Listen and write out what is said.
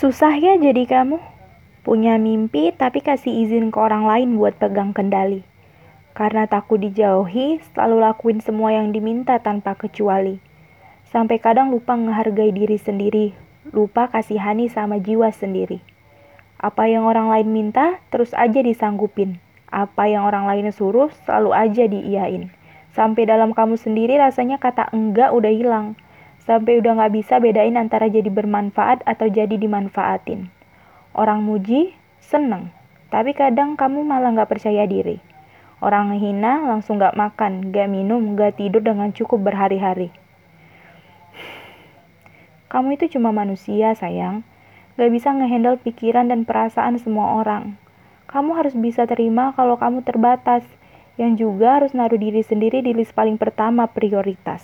Susah ya jadi kamu? Punya mimpi tapi kasih izin ke orang lain buat pegang kendali. Karena takut dijauhi, selalu lakuin semua yang diminta tanpa kecuali. Sampai kadang lupa menghargai diri sendiri, lupa kasihani sama jiwa sendiri. Apa yang orang lain minta, terus aja disanggupin. Apa yang orang lain suruh, selalu aja diiyain. Sampai dalam kamu sendiri rasanya kata enggak udah hilang sampai udah nggak bisa bedain antara jadi bermanfaat atau jadi dimanfaatin. Orang muji, seneng, tapi kadang kamu malah nggak percaya diri. Orang ngehina langsung nggak makan, nggak minum, nggak tidur dengan cukup berhari-hari. Kamu itu cuma manusia, sayang. Gak bisa ngehandle pikiran dan perasaan semua orang. Kamu harus bisa terima kalau kamu terbatas, yang juga harus naruh diri sendiri di list paling pertama prioritas.